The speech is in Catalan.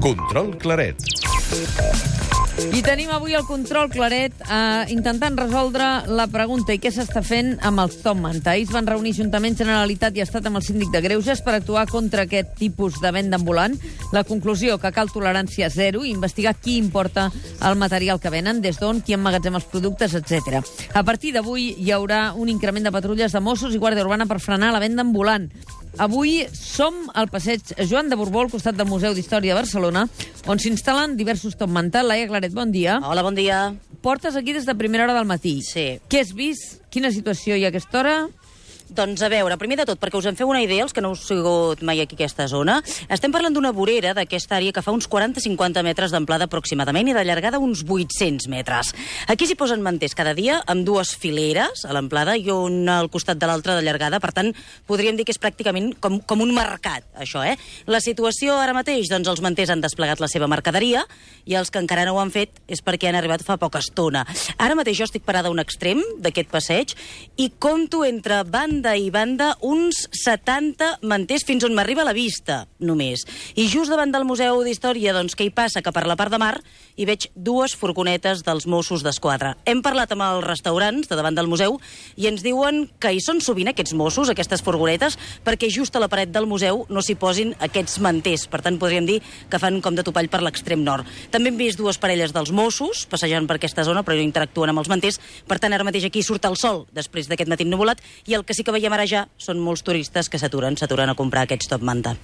Control Claret. I tenim avui el control claret eh, intentant resoldre la pregunta i què s'està fent amb els Top Manta. Es van reunir Ajuntament, Generalitat i Estat amb el síndic de Greuges per actuar contra aquest tipus de venda ambulant. La conclusió, que cal tolerància zero i investigar qui importa el material que venen, des d'on, qui emmagatzem els productes, etc. A partir d'avui hi haurà un increment de patrulles de Mossos i Guàrdia Urbana per frenar la venda ambulant. Avui som al passeig Joan de Borbó, al costat del Museu d'Història de Barcelona, on s'instal·len diversos top mental. Laia Claret, bon dia. Hola, bon dia. Portes aquí des de primera hora del matí. Sí. Què has vist? Quina situació hi ha a aquesta hora? Doncs a veure, primer de tot, perquè us en feu una idea, els que no heu sigut mai aquí aquesta zona, estem parlant d'una vorera d'aquesta àrea que fa uns 40-50 metres d'amplada aproximadament i de llargada uns 800 metres. Aquí s'hi posen manters cada dia amb dues fileres a l'amplada i un al costat de l'altra de llargada, per tant, podríem dir que és pràcticament com, com un mercat, això, eh? La situació ara mateix, doncs els manters han desplegat la seva mercaderia i els que encara no ho han fet és perquè han arribat fa poca estona. Ara mateix jo estic parada a un extrem d'aquest passeig i compto entre banda banda i banda uns 70 manters fins on m'arriba la vista, només. I just davant del Museu d'Història, doncs, què hi passa? Que per la part de mar hi veig dues furgonetes dels Mossos d'Esquadra. Hem parlat amb els restaurants de davant del museu i ens diuen que hi són sovint aquests Mossos, aquestes furgonetes, perquè just a la paret del museu no s'hi posin aquests manters. Per tant, podríem dir que fan com de topall per l'extrem nord. També hem vist dues parelles dels Mossos passejant per aquesta zona, però no interactuen amb els manters. Per tant, ara mateix aquí surt el sol després d'aquest matí nuvolat i el que sí que veiem ara ja són molts turistes que s'aturen, s'aturen a comprar aquests top manta.